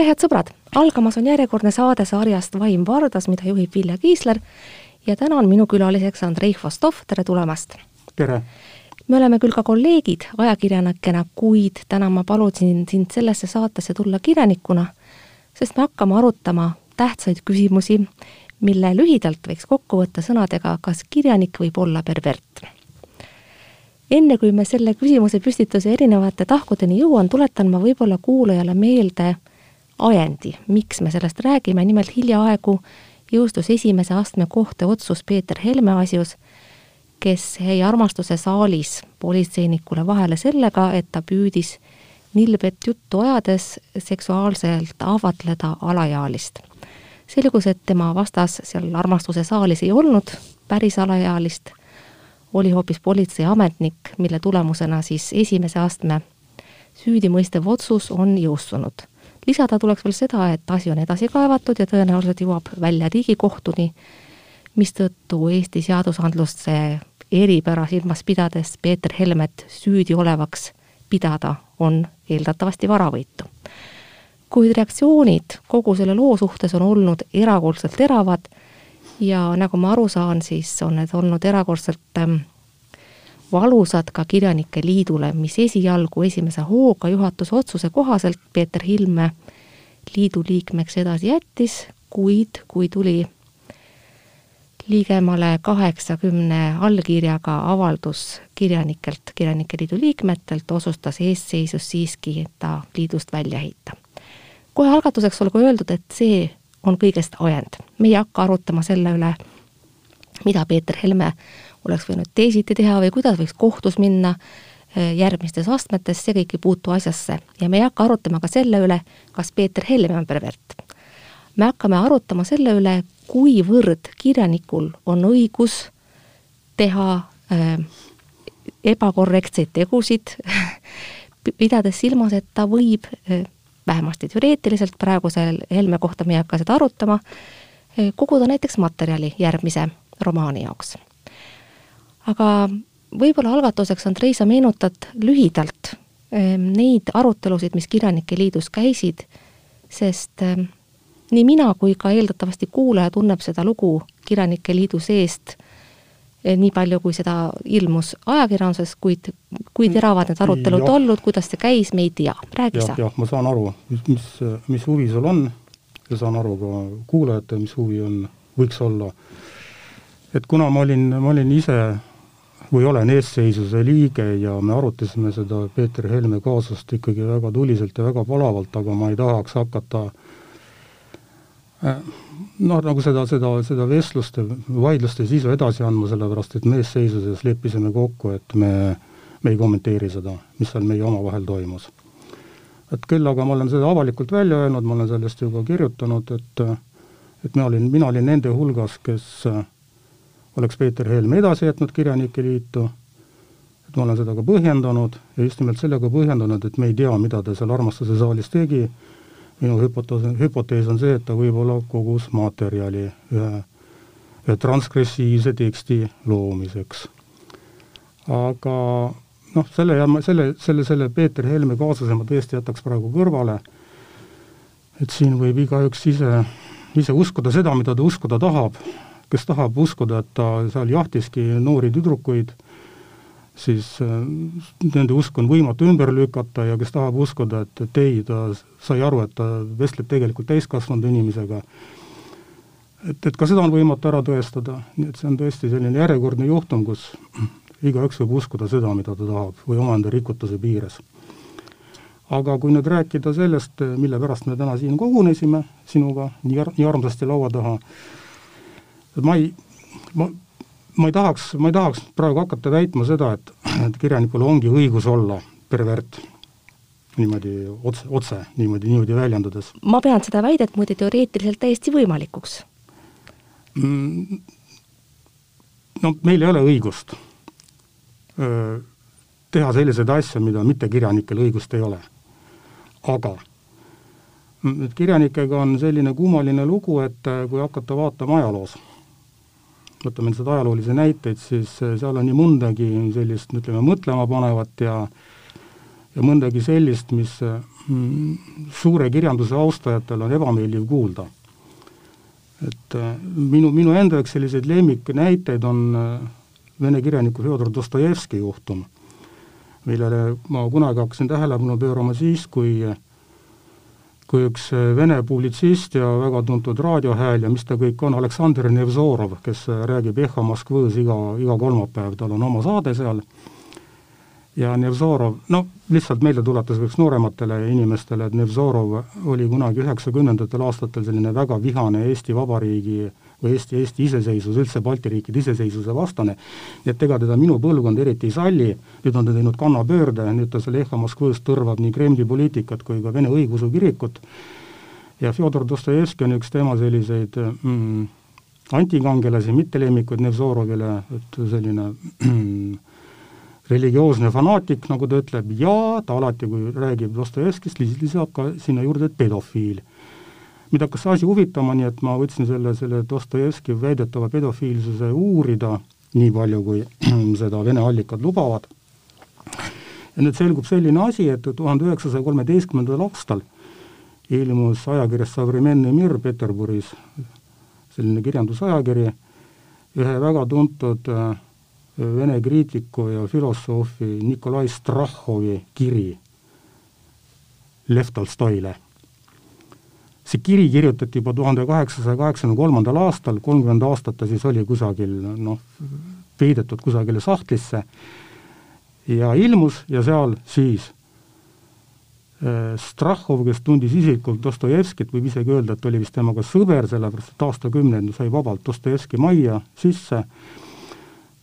tere, head sõbrad! algamas on järjekordne saade sarjast Vaim Vardas, mida juhib Vilja Kiisler ja täna on minu külaliseks Andrei Hvostov, tere tulemast! tere! me oleme küll ka kolleegid ajakirjanikena, kuid täna ma palusin sind sellesse saatesse tulla kirjanikuna, sest me hakkame arutama tähtsaid küsimusi, mille lühidalt võiks kokku võtta sõnadega, kas kirjanik võib olla pervert enne kui me selle küsimuse püstituse erinevate tahkudeni jõuan, tuletan ma võib-olla kuulajale meelde ajendi, miks me sellest räägime, nimelt hiljaaegu jõustus esimese astme kohtuotsus Peeter Helme asjus, kes jäi armastuse saalis politseinikule vahele sellega, et ta püüdis nilbet juttu ajades seksuaalselt ahvatleda alaealist. selgus, et tema vastas seal armastuse saalis ei olnud päris alaealist, oli hoopis politseiametnik, mille tulemusena siis esimese astme süüdimõistev otsus on jõustunud. Lisada tuleks veel seda, et asi on edasi kaevatud ja tõenäoliselt jõuab välja Riigikohtuni, mistõttu Eesti seadusandlust see eripära silmas pidades Peeter Helmet süüdi olevaks pidada on eeldatavasti varavõitu. kuid reaktsioonid kogu selle loo suhtes on olnud erakordselt teravad ja nagu ma aru saan, siis on need olnud erakordselt ähm, valusad ka Kirjanike Liidule, mis esialgu esimese hooga juhatuse otsuse kohaselt Peeter Hilme liidu liikmeks edasi jättis, kuid kui tuli ligemale kaheksakümne allkirjaga avaldus kirjanikelt, Kirjanike Liidu liikmetelt, otsustas eesseisus siiski ta liidust välja heita. kohe algatuseks olgu öeldud, et see on kõigest ajend. me ei hakka arutama selle üle, mida Peeter Helme oleks võinud teisiti teha või kuidas võiks kohtus minna eh, järgmistes astmetes, see kõik ei puutu asjasse. ja me ei hakka arutama ka selle üle, kas Peeter Helme on pervert. me hakkame arutama selle üle, kuivõrd kirjanikul on õigus teha äh, ebakorrektseid tegusid pidades silmas, et ta võib äh, vähemasti teoreetiliselt, praegusel Helme kohta me ei hakka seda arutama, koguda näiteks materjali järgmise romaani jaoks. Aga võib-olla algatuseks, Andrei, sa meenutad lühidalt ehm, neid arutelusid, mis Kirjanike Liidus käisid, sest ehm, nii mina kui ka eeldatavasti kuulaja tunneb seda lugu Kirjanike Liidu seest Eh, nii palju, kui seda ilmus ajakirjanduses, kuid kui teravad need arutelud ja. olnud, kuidas see käis, me ei tea, räägi sa. jah, ma saan aru, mis, mis, mis huvi sul on ja saan aru ka kuulajatel, mis huvi on, võiks olla. et kuna ma olin, ma olin ise või olen eesseisuse liige ja me arutasime seda Peeter Helme kaasust ikkagi väga tuliselt ja väga palavalt, aga ma ei tahaks hakata äh, noh, nagu seda, seda, seda vestluste, vaidluste sisu edasi andma, sellepärast et meesseisuses leppisime kokku, et me, me ei kommenteeri seda, mis seal meie omavahel toimus. et küll aga ma olen seda avalikult välja öelnud, ma olen sellest ju ka kirjutanud, et et mina olin, mina olin nende hulgas, kes oleks Peeter Helme edasi jätnud Kirjanike Liitu, et ma olen seda ka põhjendanud ja just nimelt sellega põhjendanud, et me ei tea, mida ta seal armastuse saalis tegi. minu hüpotees, hüpotees on see, et ta võib-olla kogus materjali ühe, ühe transgressiivse teksti loomiseks. aga noh, selle, selle, selle, selle Peeter Helme kaasuse ma tõesti jätaks praegu kõrvale, et siin võib igaüks ise, ise uskuda seda, mida ta uskuda tahab, kes tahab uskuda, et ta seal jahtiski noori tüdrukuid siis äh, nende usk on võimatu ümber lükata ja kes tahab uskuda, et, et ei, ta sai aru, et ta vestleb tegelikult täiskasvanud inimesega, et, et ka seda on võimatu ära tõestada, nii et see on tõesti selline järjekordne juhtum, kus igaüks võib uskuda seda, mida ta tahab või omaenda rikutuse piires. aga kui nüüd rääkida sellest, mille pärast me täna siin kogunesime sinuga nii, nii armsasti laua taha, et ma ei, ma ma ei tahaks, ma ei tahaks praegu hakata väitma seda, et, et kirjanikul ongi õigus olla pervert, niimoodi otse, otse niimoodi, niimoodi väljendudes. ma pean seda väidet muide teoreetiliselt täiesti võimalikuks mm,. no meil ei ole õigust öö, teha selliseid asju, mida mittekirjanikel õigust ei ole. aga nüüd kirjanikega on selline kummaline lugu, et kui hakata vaatama ajaloos võtame nüüd ajaloolisi näiteid, siis eh, seal on nii mõndagi sellist, ütleme, mõtlema panevat ja ja mõndagi sellist, mis mm, suure kirjanduse austajatel on ebameeldiv kuulda. et äh, minu, minu enda üks selliseid lemmiknäiteid on äh, vene kirjaniku Fjodor Dostojevski juhtum, millele ma kunagi hakkasin tähelepanu pöörama siis, kui kui üks vene publitsist ja väga tuntud raadiohääl ja mis ta kõik on, Aleksandr Nevzorov, kes räägib Eho Moskvõs iga, iga kolmapäev, tal on oma saade seal. Ja Nevzorov, no lihtsalt meeldetuletuseks noorematele inimestele, et Nevzorov oli kunagi üheksakümnendatel aastatel selline väga vihane Eesti Vabariigi või Eesti, Eesti iseseisvus, üldse Balti riikide iseseisvuse vastane, nii et ega teda minu põlvkond eriti ei salli, nüüd on ta teinud kannapöörde, nüüd ta seal Ehha Moskvõs tõrvab nii Kremli poliitikat kui ka Vene õigeusu kirikut. Ja Fjodor Dostojevski on üks tema selliseid mm, antikangelasi, mitte lemmikuid Nevzorovile, et selline mm, religioosne fanaatik, nagu ta ütleb, ja ta alati, kui räägib Dostojevskist, lisab ka sinna juurde, et pedofiil. Mind hakkas see asi huvitama, nii et ma võtsin selle, selle Dostojevski väidetava pedofiilsuse uurida, nii palju, kui seda Vene allikad lubavad. ja nüüd selgub selline asi, et tuhande üheksasaja kolmeteistkümnendal aastal ilmus ajakirjas Savremenny Mir Peterburis, selline kirjandusajakiri, ühe väga tuntud äh, Vene kriitiku ja filosoofi Nikolai Strahhovi kiri Lev Tolstoile. See kiri kirjutati juba tuhande kaheksasaja kaheksakümne kolmandal aastal, kolmkümmend aastat ta siis oli kusagil noh, peidetud kusagile sahtlisse ja ilmus ja seal siis äh, Strahhov, kes tundis isiklikult Dostojevskit, võib isegi öelda, et oli vist temaga sõber, sellepärast et aastakümneid sai vabalt Dostojevski majja sisse.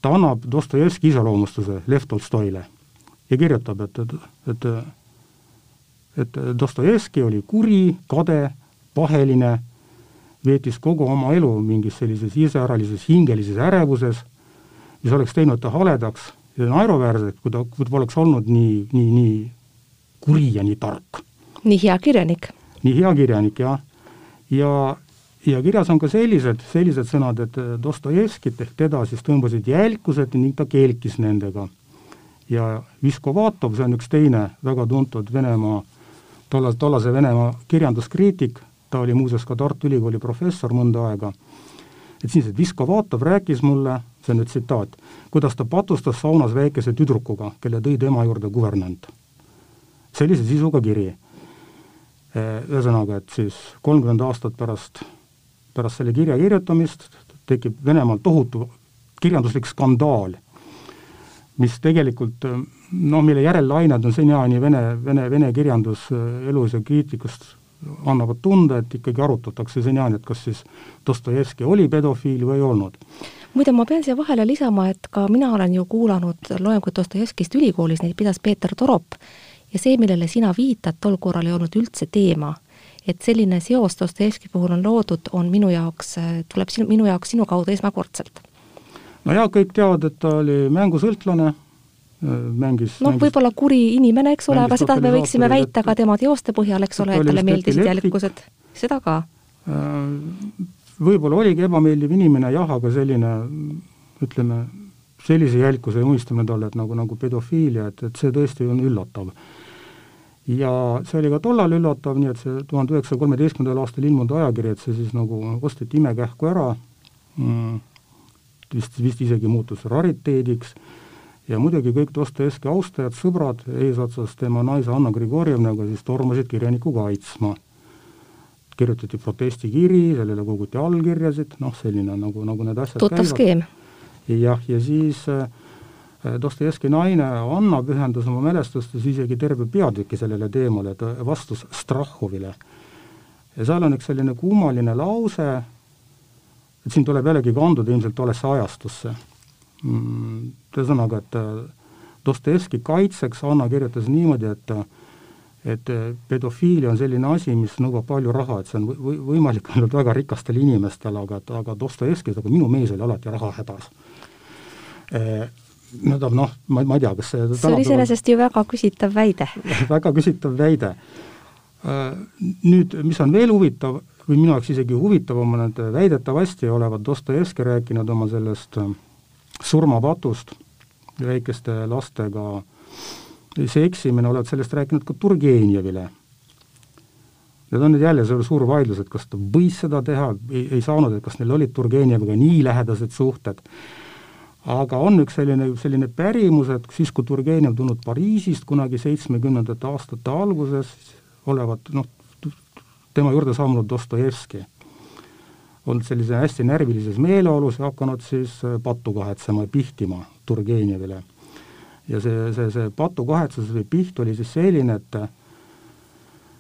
Ta annab Dostojevski iseloomustuse Lev Tolstoile ja kirjutab, et, et, et et Dostojevski oli kuri, kade, paheline, veetis kogu oma elu mingis sellises iseäralises hingelises ärevuses, mis oleks teinud ta haledaks ja naeruväärseks, kui ta, kui ta poleks olnud nii, nii, nii kuri ja nii tark. nii hea kirjanik. nii hea kirjanik, jah. ja, ja ja kirjas on ka sellised, sellised sõnad, et Dostojevskit ehk teda siis tõmbasid jälkused ning ta keelkis nendega. ja Viskovatov, see on üks teine väga tuntud Venemaa, tollal, tollase Venemaa kirjanduskriitik, ta oli muuseas ka Tartu Ülikooli professor mõnda aega, et siis, et Viskovatov rääkis mulle, see on nüüd tsitaat, kuidas ta patustas saunas väikese tüdrukuga, kelle tõi tema juurde kuvernant. sellise sisuga kiri. Ühesõnaga, et siis kolmkümmend aastat pärast pärast selle kirja kirjutamist tekib Venemaal tohutu kirjanduslik skandaal, mis tegelikult noh, mille järellained on seniajani Vene, Vene, Vene kirjanduselus ja kriitikust annavad tunda, et ikkagi arutatakse seniajani, et kas siis Dostojevski oli pedofiil või ei olnud. muide, ma pean siia vahele lisama, et ka mina olen ju kuulanud loenguid Dostojevskist ülikoolis, neid pidas Peeter Torop, ja see, millele sina viitad, tol korral ei olnud üldse teema et selline seos Dostojevski puhul on loodud, on minu jaoks, tuleb sinu, minu jaoks sinu kaudu esmakordselt. no jaa, kõik teavad, et ta oli mängusõltlane, mängis noh, võib-olla kuri inimene, eks ole, aga seda me võiksime väita ka tema teoste põhjal, eks ole, et talle meeldisid jälgused, seda ka. Äh, võib-olla oligi ebameeldiv inimene jah, aga selline ütleme, sellise jälguse unistamine talle, et nagu, nagu pedofiilia, et, et see tõesti on üllatav. Ja see oli ka tollal üllatav, nii et see tuhande üheksasaja kolmeteistkümnendal aastal ilmunud ajakiri, et see siis nagu osteti imekähku ära mm,, vist, vist isegi muutus rariteediks, ja muidugi kõik Dostojevski austajad, sõbrad eesotsas tema naise Anna Grigorjevnaga siis tormasid kirjanikku kaitsma. kirjutati protestikiri, sellele koguti allkirjasid, noh, selline nagu, nagu need asjad tuttav skeem. jah, ja siis äh, Dostojevski naine Anna pühendas oma mälestustes isegi terve peatüki sellele teemale, et vastus Strahhovile. ja seal on üks selline kummaline lause, et siin tuleb jällegi kanduda ilmselt tollesse ajastusse. Mm, ühesõnaga, et Dostojevski kaitseks Anna kirjutas niimoodi, et et pedofiilia on selline asi, mis nõuab palju raha, et see on või, võimalik ainult väga rikastel inimestel, aga, aga Dostojevski, aga minu mees oli alati rahahädas no ta noh, ma, ma ei tea, kas see see on iseenesest ju väga küsitav väide väga küsitav väide. Äh, nüüd, mis on veel huvitav, või minu jaoks isegi huvitavam on, et väidetavasti olevat Dostojevski rääkinud oma sellest äh, surmapatust väikeste lastega. See eksimine, oled sellest rääkinud ka Turgenjevile. Need on nüüd jälle suur, suur vaidlus, et kas ta võis seda teha, ei, ei saanud, et kas neil olid Turgenjeviga nii lähedased suhted, aga on üks selline, selline pärimus, et siis, kui Turgenev tulnud Pariisist kunagi seitsmekümnendate aastate alguses, olevat noh, tema juurde saabunud Dostojevski olnud sellise hästi närvilises meeleolus hakanud siis pattu kahetsema ja pihtima Turgenjevile ja see, see, see patukahetsus või piht oli siis selline, et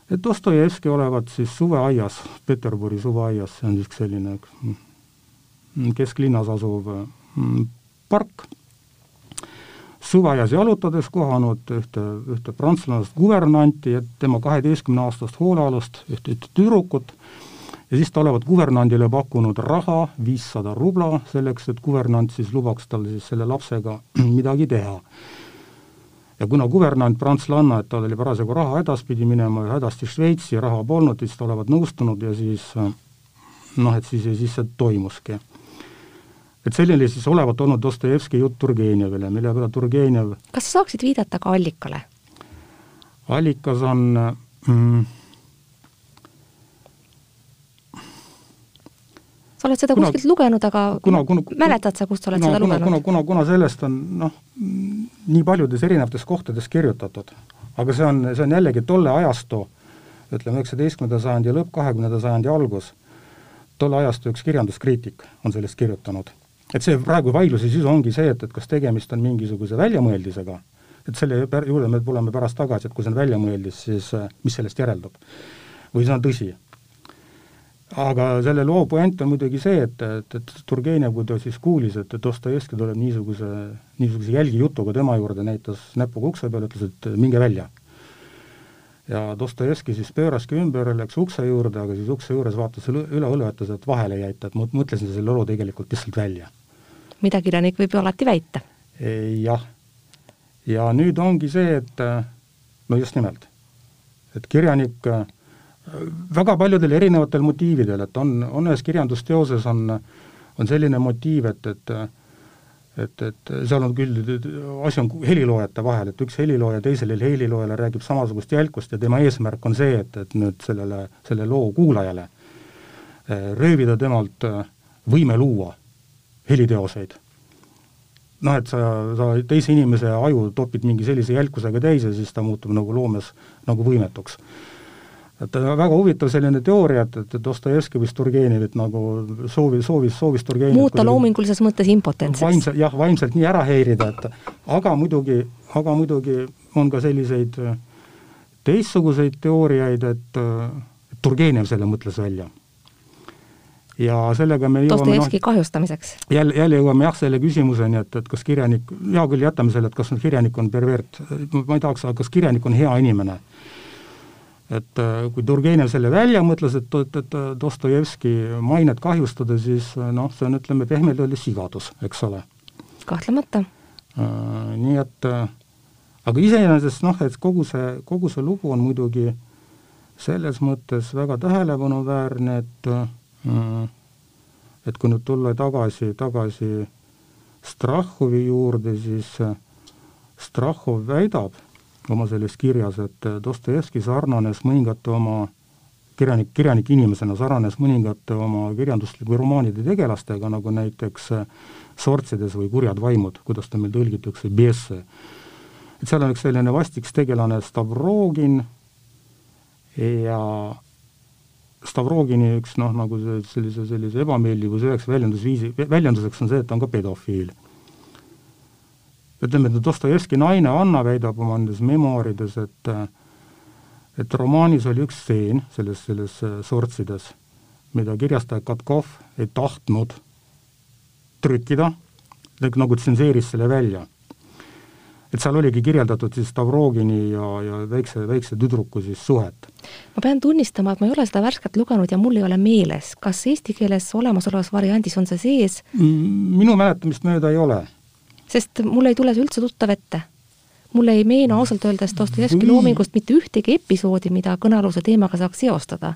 et Dostojevski olevat siis suveaias, Peterburi suveaias, see on siis selline mm, kesklinnas asuv mm, park, suveaias jalutades kohanud ühte, ühte prantslannast kuvernanti ja tema kaheteistkümneaastast hoolealust, ühte, ühte tüdrukut, ja siis ta olevat kuvernandile pakkunud raha, viissada rubla, selleks et kuvernant siis lubaks tal siis selle lapsega midagi teha ja kuna kuvernant prantslanna, et tal oli parasjagu raha hädas, pidi minema hädasti Šveitsi, raha polnud, siis ta olevat nõustunud ja siis noh, et siis, siis see toimuski. et selline siis olevat olnud Dostojevski jutt Turgenevile, mille peale Turgenev kas sa saaksid viidata ka allikale? allikas on mm, oled seda kuna, kuskilt lugenud, aga kuna, kuna, mäletad sa, kust sa oled kuna, seda kuna, lugenud? kuna, kuna, kuna sellest on noh, nii paljudes erinevates kohtades kirjutatud, aga see on, see on jällegi tolle ajastu, ütleme, üheksateistkümnenda sajandi lõpp, kahekümnenda sajandi algus, tolle ajastu üks kirjanduskriitik on sellest kirjutanud. et see praegu vaidluse sisu ongi see, et, et kas tegemist on mingisuguse väljamõeldisega, et selle juurde me tuleme pärast tagasi, et kui see on väljamõeldis, siis mis sellest järeldub. või see on tõsi aga selle loo puänt on muidugi see, et, et, et Turgenev, kui ta siis kuulis, et Dostojevski tuleb niisuguse, niisuguse jälgijutuga tema juurde, näitas näpuga ukse peale, ütles, et minge välja. ja Dostojevski siis pööraski ümber, läks ukse juurde, aga siis ukse juures vaatas üle, õlle, ütles, et vahele ei jäita, et mõtlesin selle loo tegelikult lihtsalt välja. mida kirjanik võib ju alati väita. jah. ja nüüd ongi see, et no just nimelt, et kirjanik väga paljudel erinevatel motiividel, et on, on ühes kirjandusteoses on, on selline motiiv, et, et et, et seal on küll, asi on heliloojate vahel, et üks helilooja teisele heliloojale räägib samasugust jälkust ja tema eesmärk on see, et, et nüüd sellele, selle loo kuulajale eh, röövida temalt eh, võime luua heliteoseid. noh, et sa, sa teise inimese aju topid mingi sellise jälkusega täis ja siis ta muutub nagu loomes nagu võimetuks et väga huvitav selline teooria, et, et Dostojevski võis Turgenevit nagu soovi, soovis, soovis Turgenevit muuta loomingulises mõttes impotentseks. vaimselt, jah, vaimselt nii ära häirida, et aga muidugi, aga muidugi on ka selliseid teistsuguseid teooriaid, et Turgenev selle mõtles välja. ja sellega me jõuame Dostojevski no, kahjustamiseks. jälle, jälle jõuame jah, selle küsimuseni, et, et kas kirjanik, hea küll, jätame selle, et kas kirjanik on pervert, ma ei tahaks, aga kas kirjanik on hea inimene et äh, kui Turgenev selle välja mõtles, et, et, et Dostojevski mainet kahjustada, siis äh, noh, see on, ütleme, pehmelt öeldes sigadus, eks ole. kahtlemata. Äh, nii et aga iseenesest noh, et kogu see, kogu see lugu on muidugi selles mõttes väga tähelepanuväärne, et et kui nüüd tulla tagasi, tagasi Strahhovi juurde, siis Strahhov väidab, oma selles kirjas, et Dostojevski sarnanes mõningate oma kirjanik, kirjanik inimesena sarnanes mõningate oma kirjanduslike romaanide tegelastega, nagu näiteks Sortsides või Kurjad vaimud, kuidas ta meil tõlgitakse, Biesse. et seal on üks selline vastiks tegelane Stavrogin ja Stavrogini üks noh, nagu sellise, sellise ebameeldivuse üheks väljendusviisi, väljenduseks on see, et ta on ka pedofiil ütleme, et Dostojevski naine Anna väidab oma nendes memuaarides, et et romaanis oli üks stseen selles, selles äh, sortsides, mida kirjastaja Katkov ei tahtnud trükkida, nagu tsenseeris selle välja. et seal oligi kirjeldatud siis Stavrogini ja, ja väikse, väikse tüdruku siis suhet. ma pean tunnistama, et ma ei ole seda värskelt lugenud ja mul ei ole meeles, kas eesti keeles olemasolevas variandis on see sees? minu mäletamist mööda ei ole sest mulle ei tule see üldse tuttav ette. mulle ei meenu ausalt öeldes Dostojevski loomingust mitte ühtegi episoodi, mida kõnealuse teemaga saaks seostada.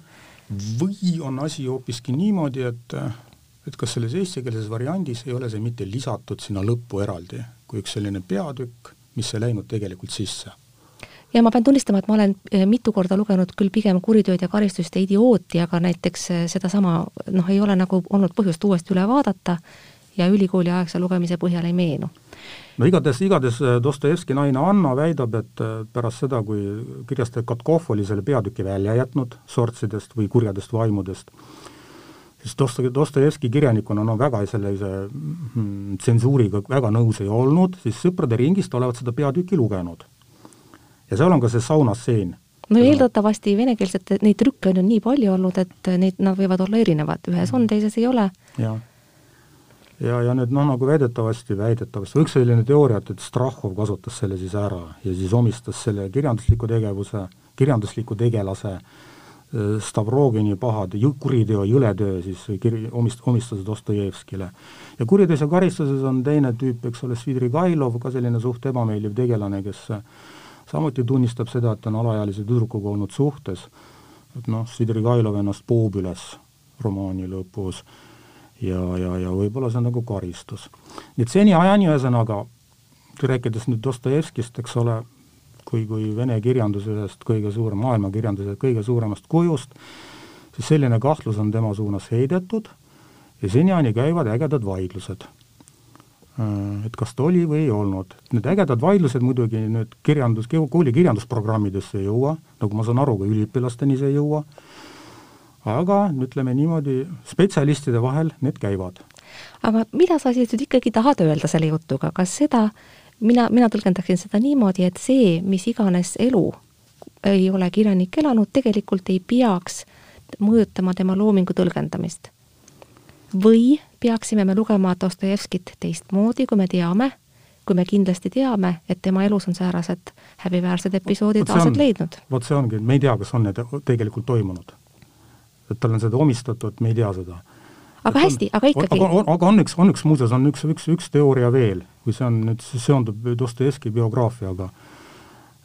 või on asi hoopiski niimoodi, et et kas selles eestikeelses variandis ei ole see mitte lisatud sinna lõppu eraldi, kui üks selline peatükk, mis ei läinud tegelikult sisse ja ma pean tunnistama, et ma olen eh, mitu korda lugenud küll pigem Kuritööd ja karistust ja Idiooti, aga näiteks eh, sedasama noh, ei ole nagu olnud põhjust uuesti üle vaadata ja ülikooliaegse lugemise põhjal ei meenu. no igatahes, igatahes eh, Dostojevski naine Anna väidab, et pärast seda, kui kirjastaja Katkov oli selle peatüki välja jätnud sortsidest või kurjadest vaimudest, siis Dosto-, Dostojevski kirjanikuna no väga sellise mm, tsensuuriga väga nõus ei olnud, siis sõprade ringist olevat seda peatükki lugenud ja seal on ka see saunastseen. no eeldatavasti venekeelset, neid trükke on ju nii palju olnud, et neid, nad võivad olla erinevad, ühes on, teises ei ole. jah. Ja, ja nüüd noh, nagu väidetavasti, väidetavasti, üks selline teooria, et, et Strahhov kasutas selle siis ära ja siis omistas selle kirjandusliku tegevuse, kirjandusliku tegelase äh, Stavrogini pahad, kuriteo, jõletöö siis kir-, omist-, omistas Dostojevskile. ja kuriteos ja karistuses on teine tüüp, eks ole, Svidrigailov, ka selline suht ebameeldiv tegelane, kes samuti tunnistab seda, et on alaealise tüdrukuga olnud suhtes, et noh, Svidrigailov ennast poob üles romaani lõpus ja, ja, ja võib-olla see on nagu karistus. nii et seniajani ühesõnaga, rääkides nüüd Dostojevskist, eks ole, kui, kui vene kirjanduse ühest kõige suurem, maailmakirjanduse kõige suuremast kujust, siis selline kahtlus on tema suunas heidetud ja seniajani käivad ägedad vaidlused Äh, et kas ta oli või ei olnud. Need ägedad vaidlused muidugi nüüd kirjandus, kooli kirjandusprogrammidesse ei jõua, nagu ma saan aru, ka üliõpilasteni see ei jõua, aga ütleme niimoodi, spetsialistide vahel need käivad. aga mida sa siis nüüd ikkagi tahad öelda selle jutuga, kas seda, mina, mina tõlgendaksin seda niimoodi, et see, mis iganes elu ei ole kirjanik elanud, tegelikult ei peaks mõjutama tema loomingu tõlgendamist? või peaksime me lugema Dostojevskit teistmoodi, kui me teame, kui me kindlasti teame, et tema elus on säärased häbiväärsed episoodid aset leidnud. vot see ongi, me ei tea, kas on need tegelikult toimunud. Et talle on seda omistatud, me ei tea seda. aga et hästi, aga ikkagi. aga, aga on üks, on üks muuseas, on üks, üks, üks teooria veel, kui see on nüüd, seondub Dostojevski biograafiaga,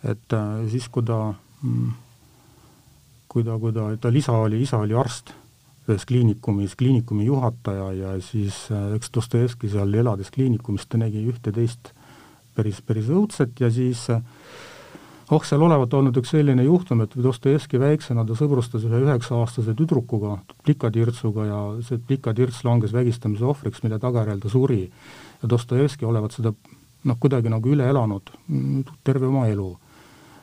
et äh, siis, kui ta mm, kui ta, kui ta, tal isa oli, isa oli arst ühes kliinikumis kliinikumi juhataja ja siis äh, eks Dostojevski seal elades kliinikumis ta nägi ühte-teist päris, päris õudset ja siis äh, oh, seal olevat olnud üks selline juhtum, et Dostojevski väiksena ta sõbrustas ühe üheksa-aastase tüdrukuga, plikatirtsuga ja see plikatirts langes vägistamise ohvriks, mille tagajärjel ta suri. ja Dostojevski olevat seda noh, kuidagi nagu üle elanud terve oma elu.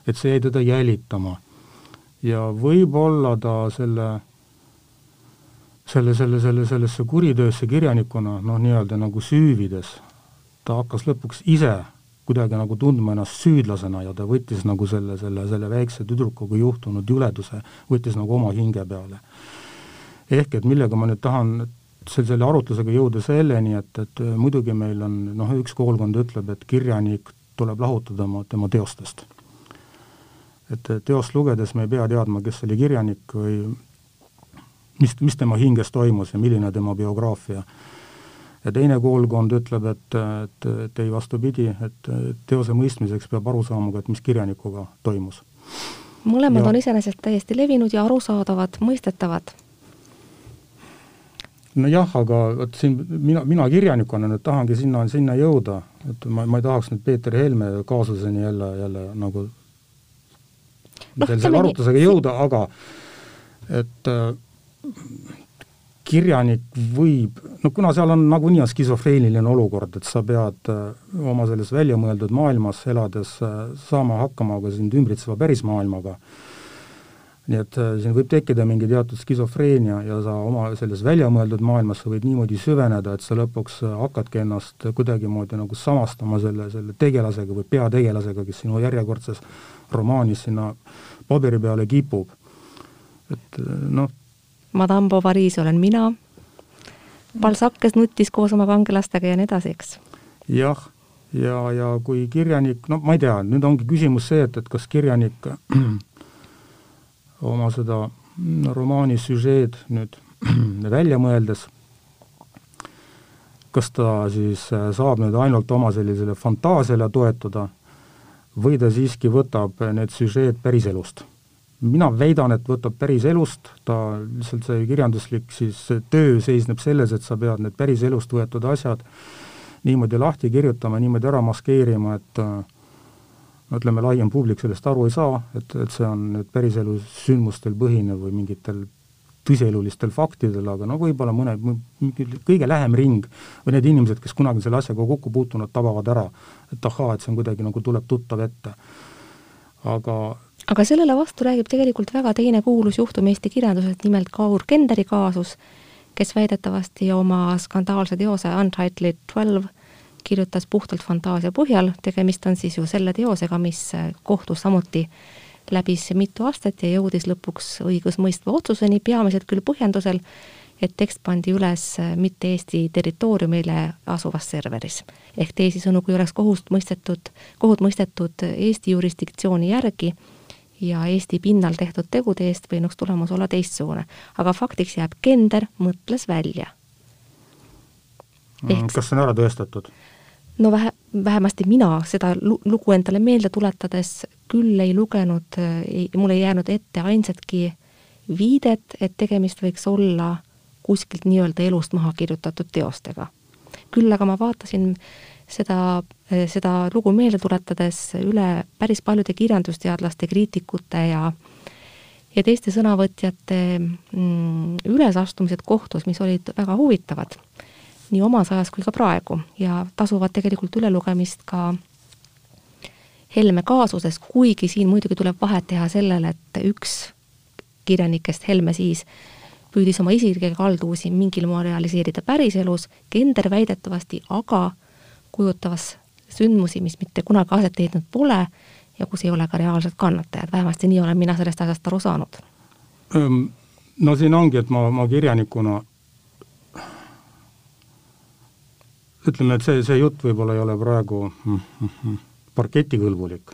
et see jäi teda jälitama. ja võib-olla ta selle selle, selle, selle, sellesse kuritöösse kirjanikuna noh, nii-öelda nagu süüvides, ta hakkas lõpuks ise kuidagi nagu tundma ennast süüdlasena ja ta võttis nagu selle, selle, selle väikse tüdrukuga juhtunud juleduse, võttis nagu oma hinge peale. ehk et millega ma nüüd tahan selle, selle arutlusega jõuda selleni, et, et muidugi meil on noh, üks koolkond ütleb, et kirjanik tuleb lahutada oma, tema teostest. et teost lugedes me ei pea teadma, kes oli kirjanik või mis, mis tema hinges toimus ja milline tema biograafia. Ja teine koolkond ütleb, et, et, et ei, vastupidi, et teose mõistmiseks peab aru saama ka, et mis kirjanikuga toimus. mõlemad ja. on iseenesest täiesti levinud ja arusaadavad, mõistetavad nojah, aga vot siin mina, mina kirjanikuna nüüd tahangi sinna, sinna jõuda, et ma, ma ei tahaks nüüd Peeter Helme kaasuseni jälle, jälle nagu no, selle arutlusega jõuda, aga et äh, kirjanik võib, no kuna seal on nagunii on skisofreeniline olukord, et sa pead äh, oma selles väljamõeldud maailmas elades äh, saama hakkama ka sind ümbritseva pärismaailmaga, nii et äh, siin võib tekkida mingi teatud skisofreenia ja sa oma selles väljamõeldud maailmas sa võid niimoodi süveneda, et sa lõpuks hakkadki ennast kuidagimoodi nagu samastama selle, selle tegelasega või peategelasega, kes sinu järjekordses romaanis sinna paberi peale kipub. et noh, Madame Bovary's olen mina, Balzac, kes nuttis koos oma kangelastega ja nii edasi, eks. jah, ja, ja, kui kirjanik, no ma ei tea, nüüd ongi küsimus see, et, et kas kirjanik oma seda romaani süžeed nüüd välja mõeldes, kas ta siis saab nüüd ainult oma sellisele fantaasiale toetuda või ta siiski võtab need süžeed päriselust mina väidan, et võtab päris elust, ta lihtsalt see kirjanduslik siis töö seisneb selles, et sa pead need päris elust võetud asjad niimoodi lahti kirjutama, niimoodi ära maskeerima, et ütleme, laiem publik sellest aru ei saa, et, et see on nüüd päriselu sündmustel põhinev või mingitel tõsielulistel faktidel, aga no võib-olla mõne, kõige lähem ring või need inimesed, kes kunagi selle asjaga kokku puutunud, tabavad ära, et ahaa, et see on kuidagi nagu tuleb tuttav ette. aga aga sellele vastu räägib tegelikult väga teine kuulus juhtum Eesti kirjanduses, nimelt Kaur Kenderi kaasus, kes väidetavasti oma skandaalse teose Untitled Twelve kirjutas puhtalt fantaasia põhjal, tegemist on siis ju selle teosega, mis kohtus samuti läbis mitu aastat ja jõudis lõpuks õigusmõistva otsuseni, peamiselt küll põhjendusel, et tekst pandi üles mitte Eesti territooriumile asuvas serveris. ehk teisisõnu, kui oleks kohust mõistetud, kohut mõistetud Eesti jurisdiktsiooni järgi ja Eesti pinnal tehtud tegude eest võinuks tulemus olla teistsugune. aga faktiks jääb, Kender mõtles välja. Mm, Ehk... kas see on ära tõestatud? no vähe, vähemasti mina seda lugu endale meelde tuletades küll ei lugenud, ei, mul ei jäänud ette ainsatki viidet, et tegemist võiks olla kuskilt nii-öelda elust maha kirjutatud teostega. küll aga ma vaatasin seda, seda lugu meelde tuletades üle päris paljude kirjandusteadlaste, kriitikute ja ja teiste sõnavõtjate mm, ülesastumised kohtus, mis olid väga huvitavad nii omas ajas kui ka praegu ja tasuvad tegelikult ülelugemist ka Helme kaasuses, kuigi siin muidugi tuleb vahet teha sellele, et üks kirjanikest, Helme siis, püüdis oma isiklikke kalduvusi mingil moel realiseerida päriselus, Kender väidetavasti aga kujutavas sündmusi, mis mitte kunagi aset leidnud pole ja kus ei ole ka reaalsed kannatajad, vähemasti nii olen mina sellest asjast aru saanud. No siin ongi, et ma, ma kirjanikuna ütleme, et see, see jutt võib-olla ei ole praegu parketikõlbulik.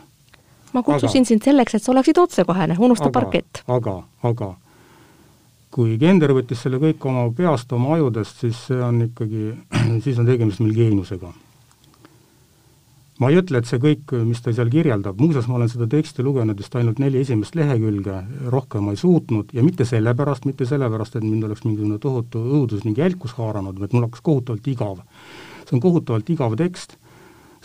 ma kutsusin sind selleks, et sa oleksid otsekohene, unusta aga, parkett. aga, aga kui Gender võttis selle kõik oma peast, oma ajudest, siis see on ikkagi, siis on tegemist meil geeniusega. Ma ei ütle, et see kõik, mis ta seal kirjeldab, muuseas ma olen seda teksti lugenud vist ainult neli esimest lehekülge, rohkem ma ei suutnud. Ja mitte sellepärast, mitte sellepärast, et mind oleks mingisugune tohutu õudus ning jälkus haaranud, vaid mul hakkas kohutavalt igav. See on kohutavalt igav tekst,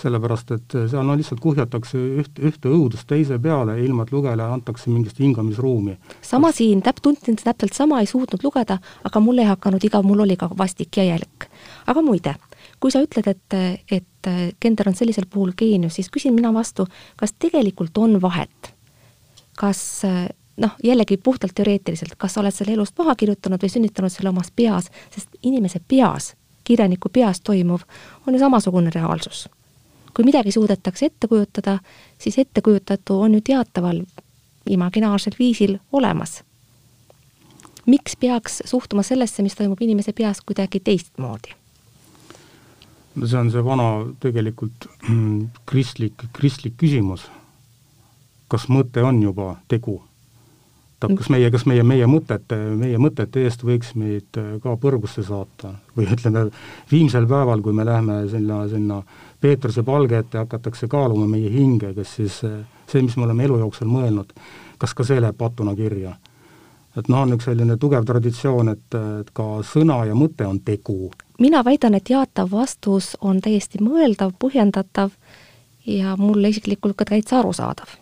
sellepärast et seal no lihtsalt kuhjatakse üht, ühte õudust teise peale, ilma et lugejale antakse mingit hingamisruumi. sama siin, täp-, tundsin täpselt sama, ei suutnud lugeda, aga mul ei hakanud igav, mul oli ka vastik ja jälk. aga muide, kui sa ütled, et, et Gender on sellisel puhul geenius, siis küsin mina vastu, kas tegelikult on vahet? kas noh, jällegi puhtalt teoreetiliselt, kas sa oled selle elust maha kirjutanud või sünnitanud selle omas peas, sest inimese peas kirjaniku peas toimuv on ju samasugune reaalsus. kui midagi suudetakse ette kujutada, siis ettekujutatu on ju teataval imaginaarsel viisil olemas. miks peaks suhtuma sellesse, mis toimub inimese peas kuidagi teistmoodi? No see on see vana tegelikult kristlik, kristlik küsimus. kas mõte on juba tegu vaatab, kas meie, kas meie, meie mõtete, meie mõtete eest võiks meid äh, ka põrgusse saata või ütleme, viimsel päeval, kui me läheme sinna, sinna Peetruse palge ette, hakatakse kaaluma meie hinge, kas siis äh, see, mis me oleme elu jooksul mõelnud, kas ka see läheb patuna kirja? Et noh, on üks selline tugev traditsioon, et, et ka sõna ja mõte on tegu. mina väidan, et jaatav vastus on täiesti mõeldav, põhjendatav ja mulle isiklikult ka täitsa arusaadav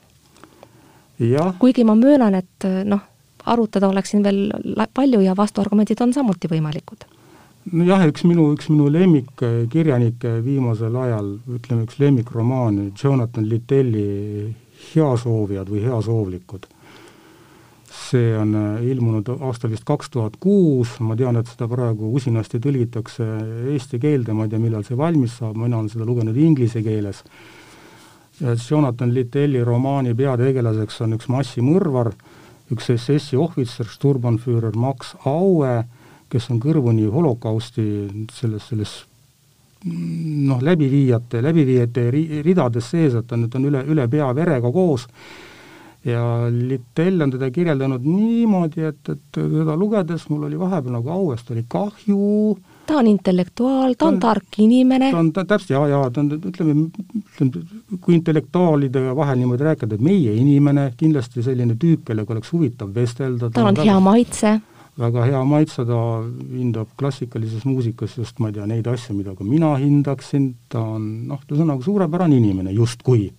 kuigi ma möönan, et noh, arutada oleks siin veel palju ja vastuargumendid on samuti võimalikud. nojah, üks minu, üks minu lemmikkirjanikke viimasel ajal, ütleme üks lemmikromaan, Jonathan Littelli Heasoovijad või Heasoovlikud. See on äh, ilmunud aastal vist kaks tuhat kuus, ma tean, et seda praegu usinasti tõlgitakse eesti keelde, ma ei tea, millal see valmis saab, mina olen seda lugenud inglise keeles. Jonathan Littelli romaani peategelaseks on üks massimõrvar, üks SS-i ohvitser, Sturmbannführer Max Aue, kes on kõrvuni holokausti selles, selles noh, läbiviijate, läbiviijate ridades sees, et ta nüüd on üle, üle pea verega koos ja Littell on teda kirjeldanud niimoodi, et, et teda lugedes mul oli vahepeal nagu Auest oli kahju, ta on intellektuaal, ta on tark inimene. ta on ta, täpselt, jaa, jaa, ta on, ütleme, ütleme, kui intellektuaalide vahel niimoodi rääkida, et meie inimene, kindlasti selline tüüp, kellega oleks huvitav vestelda. tal on, on hea maitse. väga hea maitse, ta hindab klassikalises muusikas just, ma ei tea, neid asju, mida ka mina hindaksin, ta on noh, ühesõnaga suurepärane inimene justkui.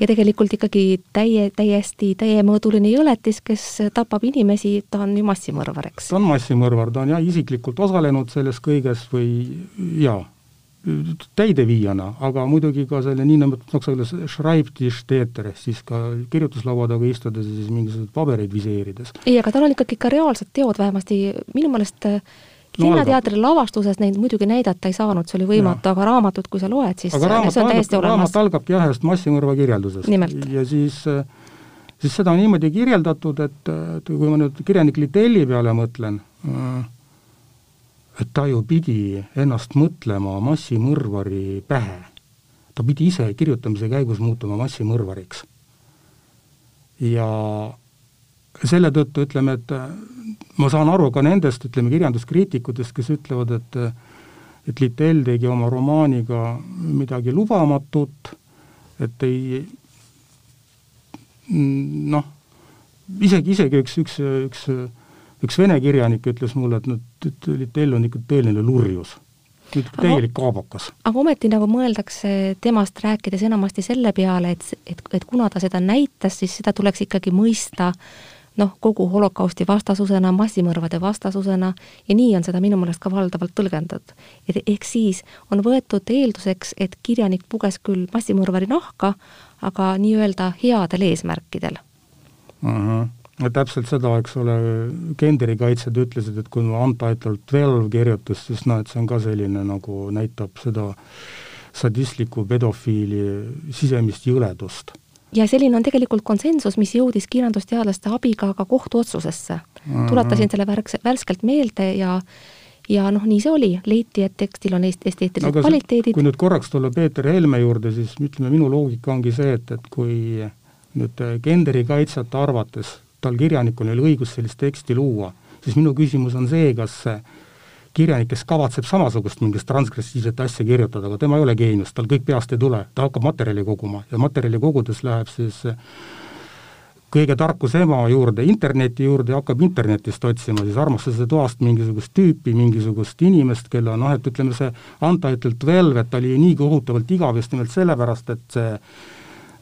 Ja tegelikult ikkagi täie, täiesti täiemõõduline jõletis, kes tapab inimesi, ta on ju massimõrvar, eks? ta on massimõrvar, ta on jah, isiklikult osalenud selles kõiges või jaa, täideviijana, aga muidugi ka selle niinimetatud, noh, Schreibtischtäter siis ka kirjutuslaua taga istudes ja siis mingisuguseid pabereid viseerides. ei, aga tal on ikkagi ka reaalsed teod, vähemasti minu meelest äh, Linnateatri lavastuses neid muidugi näidata ei saanud, see oli võimatu, aga raamatut, kui sa loed, siis aga raamat, see on täiesti olemas. raamat algabki jah, ühest massimõrva kirjeldusest. ja siis, siis seda on niimoodi kirjeldatud, et, et kui ma nüüd kirjanik Litelli peale mõtlen, et ta ju pidi ennast mõtlema massimõrvari pähe. ta pidi ise kirjutamise käigus muutuma massimõrvariks. ja selle tõttu ütleme, et ma saan aru ka nendest, ütleme, kirjanduskriitikutest, kes ütlevad, et et Littell tegi oma romaaniga midagi lubamatut, et ei noh, isegi, isegi üks, üks, üks, üks vene kirjanik ütles mulle, et noh, et Littell on ikka tõeline lurjus täielik kaabakas. aga ometi nagu mõeldakse temast rääkides enamasti selle peale, et, et, et kuna ta seda näitas, siis seda tuleks ikkagi mõista noh, kogu holokausti vastasusena, massimõrvade vastasusena ja nii on seda minu meelest ka valdavalt tõlgendatud. et ehk siis on võetud eelduseks, et kirjanik puges küll massimõrvari nahka, aga nii-öelda headel eesmärkidel uh. -huh no täpselt seda, eks ole, Kenderi kaitsjad ütlesid, et kui Untitled Twelve kirjutas, siis noh, et see on ka selline nagu näitab seda sadistlikku pedofiili sisemist jõledust ja selline on tegelikult konsensus, mis jõudis kirjandusteadlaste abiga ka kohtuotsusesse mm. -hmm. tuletasin selle värks, värskelt meelde ja ja noh, nii see oli, leiti, et tekstil on esteetilised no, kvaliteedid. kui nüüd korraks tulla Peeter Helme juurde, siis ütleme, minu loogika ongi see, et, et kui nüüd Kenderi kaitsjate arvates tal kirjanikul oli õigus sellist teksti luua, siis minu küsimus on see, kas see kirjanik, kes kavatseb samasugust mingit transgressiivset asja kirjutada, aga tema ei ole geenius, tal kõik peast ei tule, ta hakkab materjali koguma ja materjali kogudes läheb siis eh, kõige tarkuse ema juurde, interneti juurde ja hakkab internetist otsima siis armastuse toast mingisugust tüüpi, mingisugust inimest, kelle noh, et ütleme, see Untitled Velvet oli nii kohutavalt igav just nimelt sellepärast, et see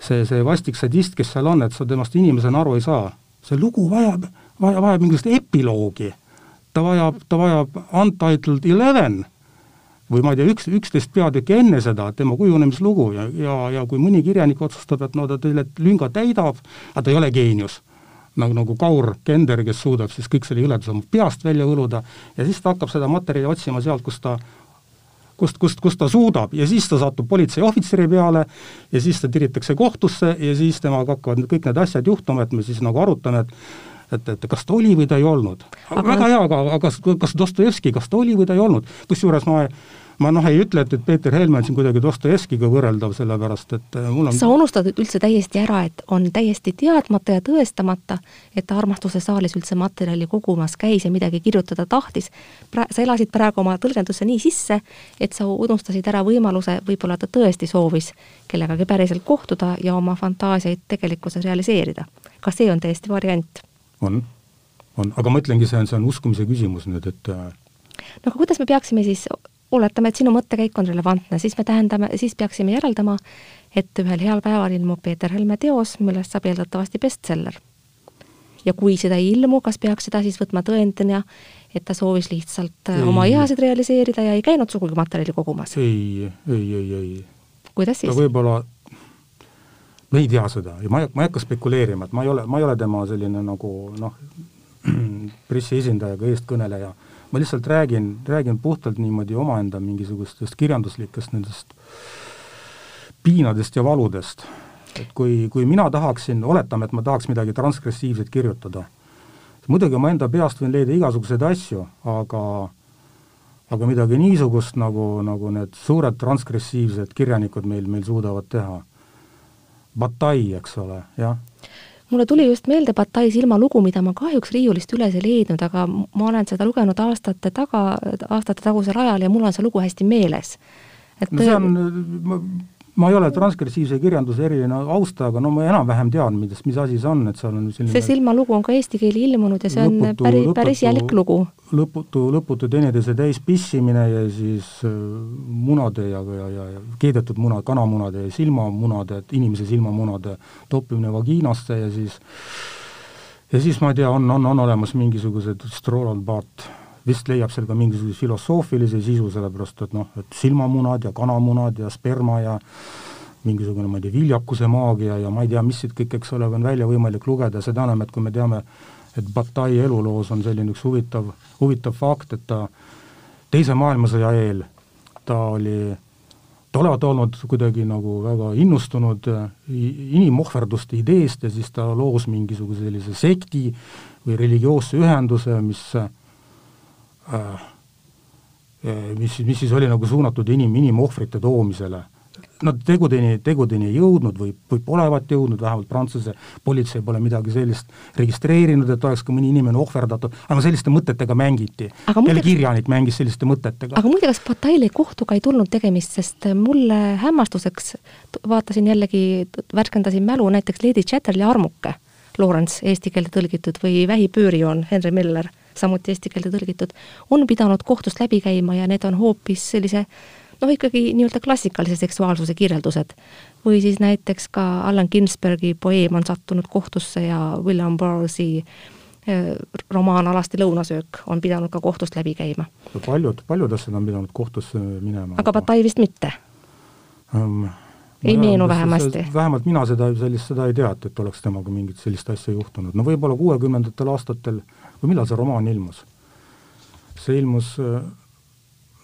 see, see vastik sadist, kes seal on, et sa temast inimesena aru ei saa. see lugu vajab, vaja, vajab mingisugust epiloogi ta vajab, ta vajab Untitled Eleven või ma ei tea, üks, üksteist peatükki enne seda, tema kujunemislugu ja, ja, ja kui mõni kirjanik otsustab, et no ta selle lünga täidab, aga ta ei ole geenius, nagu, nagu Kaur Kender, kes suudab siis kõik selle jõleduse oma peast välja võluda ja siis ta hakkab seda materjali otsima sealt, kus ta kust, kust, kust ta suudab ja siis ta satub politseiohvitseri peale ja siis ta tiritakse kohtusse ja siis temaga hakkavad kõik need asjad juhtuma, et me siis nagu arutame, et et, et kas ta oli või ta ei olnud. väga hea, aga, aga kas, kas Dostojevski, kas ta oli või ta ei olnud, kusjuures ma ma noh, ei ütle, et, et Peeter Helme on siin kuidagi Dostojevskiga võrreldav, sellepärast et äh, mul on sa unustad üldse täiesti ära, et on täiesti teadmata ja tõestamata, et ta Armastuse saalis üldse materjali kogumas käis ja midagi kirjutada tahtis. pra-, sa elasid praegu oma tõlgendusse nii sisse, et sa unustasid ära võimaluse, võib-olla ta tõesti soovis kellegagi päriselt kohtuda ja oma fantaasiaid tegelikkuses realiseerida. ka see on täiesti variant on, on, aga ma ütlengi, see on, see on uskumise küsimus nüüd, et äh, no aga kuidas me peaksime siis, oletame, et sinu mõttekäik on relevantne, siis me tähendame, siis peaksime järeldama, et ühel heal päeval ilmub Peeter Helme teos, millest saab eeldatavasti bestseller. ja kui seda ei ilmu, kas peaks seda siis võtma tõendina, et ta soovis lihtsalt äh, ei. oma ihasid realiseerida ja ei käinud sugugi materjali kogumas? ei, ei, ei, ei. kuidas siis? võib-olla me ei tea seda ja ma ei, ma ei hakka spekuleerima, et ma ei ole, ma ei ole tema selline nagu noh, pressiesindaja ega eestkõneleja, ma lihtsalt räägin, räägin puhtalt niimoodi omaenda mingisugustest kirjanduslikest nendest piinadest ja valudest. et kui, kui mina tahaksin, oletame, et ma tahaks midagi transgressiivset kirjutada, muidugi ma enda peast võin leida igasuguseid asju, aga aga midagi niisugust, nagu, nagu need suured transgressiivsed kirjanikud meil, meil suudavad teha Bataille, eks ole, jah mulle tuli just meelde Bataille silmalugu, mida ma kahjuks riiulist üles ei leidnud, aga ma olen seda lugenud aastate taga, aastate tagusel ajal ja mul on see lugu hästi meeles. et no see on, ma ei ole transgressiivse kirjanduse eriline austaja, aga no ma enam-vähem tean, millest, mis asi see on, et seal on selline see silmalugu on ka eesti keeli ilmunud ja see lõputu, on päris, päris jälk lugu. lõputu, lõputu teineteise täis pissimine ja siis äh, munade ja, ja, ja, ja keedetud muna, kanamunade ja silmamunade, et inimese silmamunade toppimine vagiinasse ja siis ja siis ma ei tea, on, on, on olemas mingisugused Stroland Bart vist leiab seal ka mingisuguse filosoofilise sisu, sellepärast et noh, et silmamunad ja kanamunad ja sperma ja mingisugune, ma ei tea, viljakuse maagia ja ma ei tea, mis siit kõik, eks ole, on välja võimalik lugeda, seda enam, et kui me teame, et Bataille eluloos on selline üks huvitav, huvitav fakt, et ta teise maailmasõja eel ta oli, ta olevat olnud kuidagi nagu väga innustunud inimohverduste ideest ja siis ta loos mingisuguse sellise sekti või religioosse ühenduse, mis äh, mis, mis siis oli nagu suunatud inim, inimohvrite toomisele. Nad tegudeni, tegudeni ei jõudnud või, või polevat jõudnud, vähemalt Prantsuse politsei pole midagi sellist registreerinud, et oleks ka mõni inimene ohverdatud, aga selliste mõtetega mängiti. jälle kirjanik mängis selliste mõtetega. aga muide, kas Bataille kohtuga ei tulnud tegemist, sest mulle hämmastuseks, vaatasin jällegi, värskendasin mälu, näiteks Lady Chatterley armuke, Lawrence eesti keelde tõlgitud, või Vähipöörijoon, Henry Miller samuti eesti keelde tõlgitud, on pidanud kohtust läbi käima ja need on hoopis sellise noh, ikkagi nii-öelda klassikalise seksuaalsuse kirjeldused. või siis näiteks ka Allan Ginsbergi poeem on sattunud kohtusse ja William Burroughsi eh, romaan Alasti lõunasöök on pidanud ka kohtust läbi käima. paljud, paljud asjad on pidanud kohtusse minema. aga Bataille vist mitte um,? Ei meenu vähemasti? vähemalt mina seda, sellist, seda ei tea, et, et oleks temaga mingit sellist asja juhtunud, no võib-olla kuuekümnendatel aastatel või millal see romaan ilmus? see ilmus äh,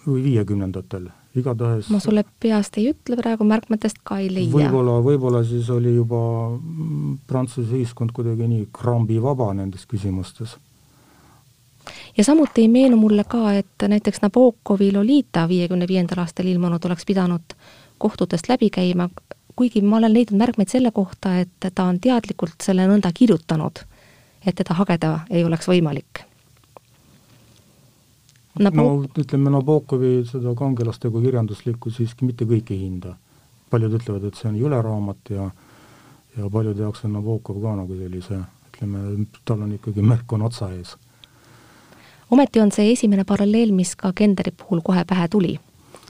või viiekümnendatel, igatahes ma sulle peast ei ütle praegu, märkmetest ka ei leia. võib-olla, võib-olla siis oli juba mm, Prantsuse ühiskond kuidagi nii krambivaba nendes küsimustes. ja samuti ei meenu mulle ka, et näiteks Nabokovi Lolita viiekümne viiendal aastal ilmunud oleks pidanud kohtutest läbi käima, kuigi ma olen leidnud märkmeid selle kohta, et ta on teadlikult selle nõnda kirjutanud et teda hageda ei oleks võimalik. Nabo... no ütleme, Nabokovi seda kangelastegu kirjanduslikku siiski mitte kõik ei hinda. paljud ütlevad, et see on jõle raamat ja ja paljude jaoks on Nabokov ka nagu sellise, ütleme, tal on ikkagi märk on otsa ees. ometi on see esimene paralleel, mis ka Kenderi puhul kohe pähe tuli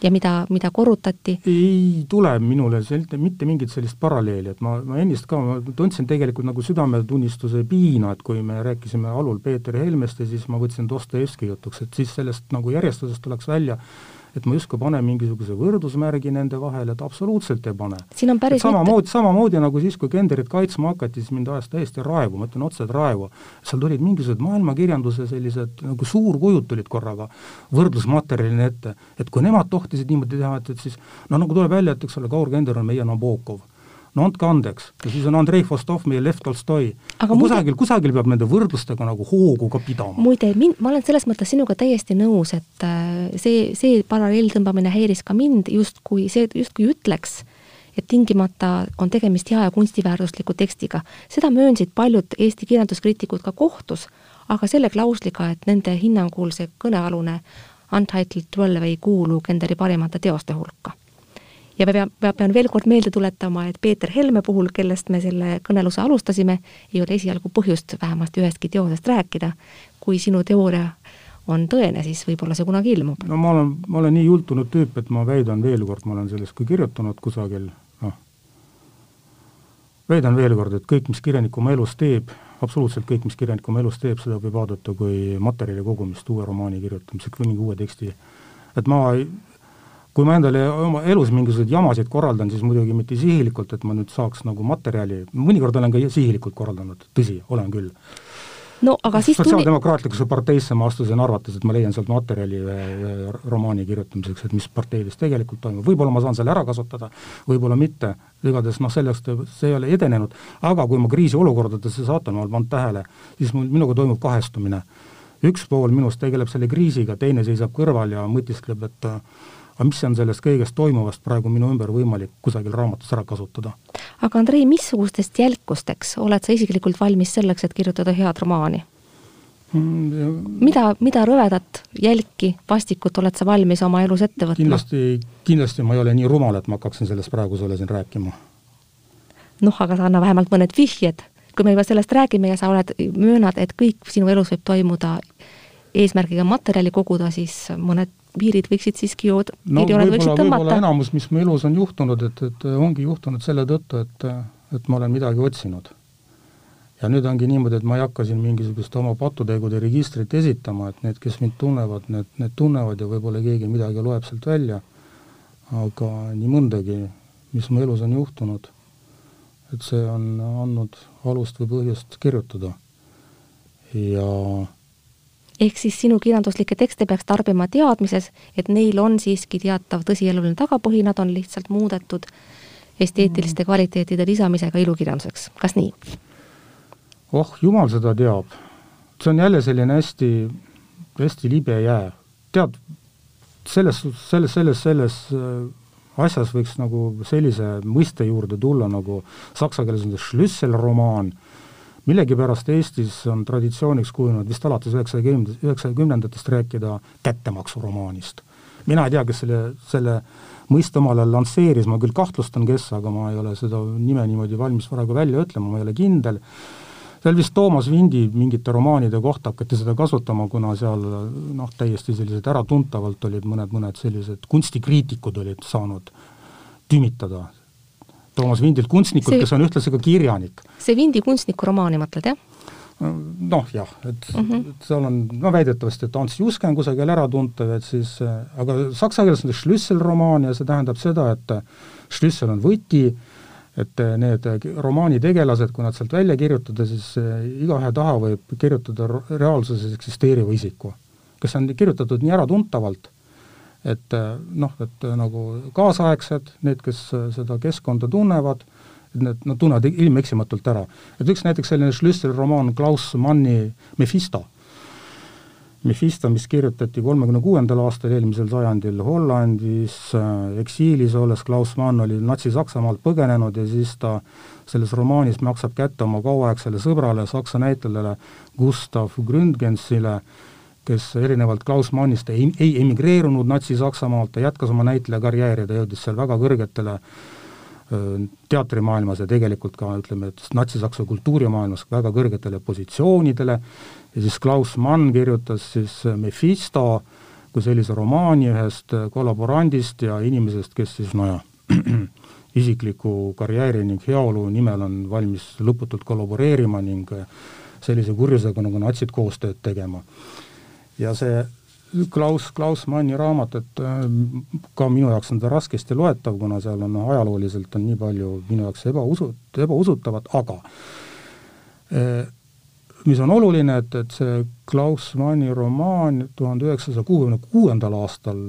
ja mida, mida korrutati? ei tule minule selline, mitte mingit sellist paralleeli, et ma, ma ennist ka, ma tundsin tegelikult nagu südametunnistuse piina, et kui me rääkisime alul Peeter Helmest ja siis ma võtsin Dostojevski jutuks, et siis sellest nagu järjestusest tuleks välja et ma justkui panen mingisuguse võrdusmärgi nende vahele, et absoluutselt ei pane. samamoodi, samamoodi nagu siis, kui Genderit kaitsma hakati, siis mind ajas täiesti raevu, ma ütlen otse, et raevu. seal tulid mingisugused maailmakirjanduse sellised nagu suurkujud tulid korraga võrdlusmaterjalina ette, et kui nemad tohtisid niimoodi teha, et, et siis no nagu tuleb välja, et eks ole, Kaur Kender on meie Nabokov no andke andeks, ja siis on Andrei Vostov, meie Lev Tolstoi. aga muide, kusagil, kusagil peab nende võrdlustega nagu hoogu ka pidama. muide, mind, ma olen selles mõttes sinuga täiesti nõus, et äh, see, see paralleeltõmbamine häiris ka mind justkui, see justkui ütleks, et tingimata on tegemist hea ja kunstiväärtusliku tekstiga. seda möönsid paljud Eesti kirjanduskriitikud ka kohtus, aga selle klausliga, et nende hinnangul see kõnealune Untitled Twelve ei kuulu Kenderi parimate teoste hulka ja ma pean, pean veel kord meelde tuletama, et Peeter Helme puhul, kellest me selle kõneluse alustasime, ei ole esialgu põhjust vähemasti ühestki teosest rääkida. kui sinu teooria on tõene, siis võib-olla see kunagi ilmub. no ma olen, ma olen nii jultunud tüüp, et ma väidan veel kord, ma olen sellest ka kirjutanud kusagil, noh, väidan veel kord, et kõik, mis kirjanik oma elus teeb, absoluutselt kõik, mis kirjanik oma elus teeb, seda võib vaadata kui materjali kogumist uue romaani kirjutamiseks või mingi uue teksti. et ma kui ma endale oma elus mingisuguseid jamasid korraldan, siis muidugi mitte sihilikult, et ma nüüd saaks nagu materjali, mõnikord olen ka sihilikult korraldanud, tõsi, olen küll. no aga siis sotsiaaldemokraatlikusse parteisse ma astusin arvates, et ma leian sealt materjali romaani kirjutamiseks, et mis parteides tegelikult toimub, võib-olla ma saan selle ära kasutada, võib-olla mitte, igatahes noh, sellest see ei ole edenenud, aga kui ma kriisiolukordadesse ma olen pannud tähele, siis mul, minuga toimub kahestumine. üks pool minust tegeleb selle kriisiga, teine seisab kõrval ja mõtiskleb, et aga mis on sellest kõigest toimuvast praegu minu ümber võimalik kusagil raamatus ära kasutada. aga Andrei, missugustest jälkusteks oled sa isiklikult valmis selleks, et kirjutada head romaani? mm,. mida, mida rõvedat, jälki, vastikut oled sa valmis oma elus ette võtma? kindlasti, kindlasti ma ei ole nii rumal, et ma hakkaksin sellest praegu sulle siin rääkima. noh, aga sa anna vähemalt mõned vihjed, kui me juba sellest räägime ja sa oled, möönad, et kõik sinu elus võib toimuda eesmärgiga materjali koguda, siis mõned piirid võiksid siiski ju no võib-olla, võib-olla enamus, mis mu elus on juhtunud, et, et ongi juhtunud selle tõttu, et, et ma olen midagi otsinud. ja nüüd ongi niimoodi, et ma ei hakka siin mingisugust oma patutegude registrit esitama, et need, kes mind tunnevad, need, need tunnevad ja võib-olla keegi midagi loeb sealt välja, aga nii mõndagi, mis mu elus on juhtunud, et see on andnud alust või põhjust kirjutada. ja ehk siis sinu kirjanduslikke tekste peaks tarbima teadmises, et neil on siiski teatav tõsieluline tagapõhi, nad on lihtsalt muudetud esteetiliste kvaliteetide lisamisega ilukirjanduseks, kas nii? oh, jumal seda teab. see on jälle selline hästi, hästi libe jää. tead, selles, selles, selles, selles äh, asjas võiks nagu sellise mõiste juurde tulla, nagu saksa keeles on see Schlüsselromaan millegipärast Eestis on traditsiooniks kujunenud vist alates üheksakümne, üheksakümnendatest rääkida kättemaksuromaanist. mina ei tea, kes selle, selle mõiste omal ajal lansseeris, ma küll kahtlustan, kes, aga ma ei ole seda nime niimoodi valmis praegu välja ütlema, ma ei ole kindel, seal vist Toomas Vindi mingite romaanide kohta hakati seda kasutama, kuna seal noh, täiesti sellised äratuntavalt olid mõned, mõned sellised kunstikriitikud olid saanud tümitada Toomas Vindilt kunstnikult, kes on ühtlasi ka kirjanik. see Vindi kunstniku romaani mõtled, jah? noh jah, et mm -hmm. seal on, no väidetavasti, et Ants Juske on kusagil äratuntav, et siis, aga saksa keeles on see Schlüssel romaan ja see tähendab seda, et Schlüssel on võti, et need romaani tegelased, kui nad sealt välja kirjutada, siis igaühe taha võib kirjutada reaalsuses eksisteeriva isiku, kes on kirjutatud nii äratuntavalt et äh, noh, et äh, nagu kaasaegsed, need, kes äh, seda keskkonda tunnevad, et need, nad tunnevad ilmeksimatult ära. et üks näiteks selline Schlüsseli romaan Klaus Manni Mephisto. Mephisto, mis kirjutati kolmekümne kuuendal aastal eelmisel sajandil Hollandis eksiilis olles, Klaus Mann oli Natsi-Saksamaalt põgenenud ja siis ta selles romaanis maksab kätte oma kauaaegsele sõbrale, saksa näitlejale Gustav Gründgensile äh, kes erinevalt Klaus Mannist ei, ei emigreerunud Natsi-Saksamaalt, ta jätkas oma näitlejakarjääri, ta jõudis seal väga kõrgetele teatrimaailmas ja tegelikult ka ütleme, et natsi-saksa kultuurimaailmas väga kõrgetele positsioonidele. Ja siis Klaus Mann kirjutas siis Mephisto kui sellise romaani ühest kollaborandist ja inimesest, kes siis nojah, isikliku karjääri ning heaolu nimel on valmis lõputult kollaboreerima ning sellise kurjusega nagu natsid koostööd tegema ja see Klaus, Klaus Manni raamat, et äh, ka minu jaoks on ta raskesti loetav, kuna seal on ajalooliselt on nii palju minu jaoks ebausu, ebausutavat, aga äh, mis on oluline, et, et see Klaus Manni romaan tuhande üheksasaja kuuekümne kuuendal aastal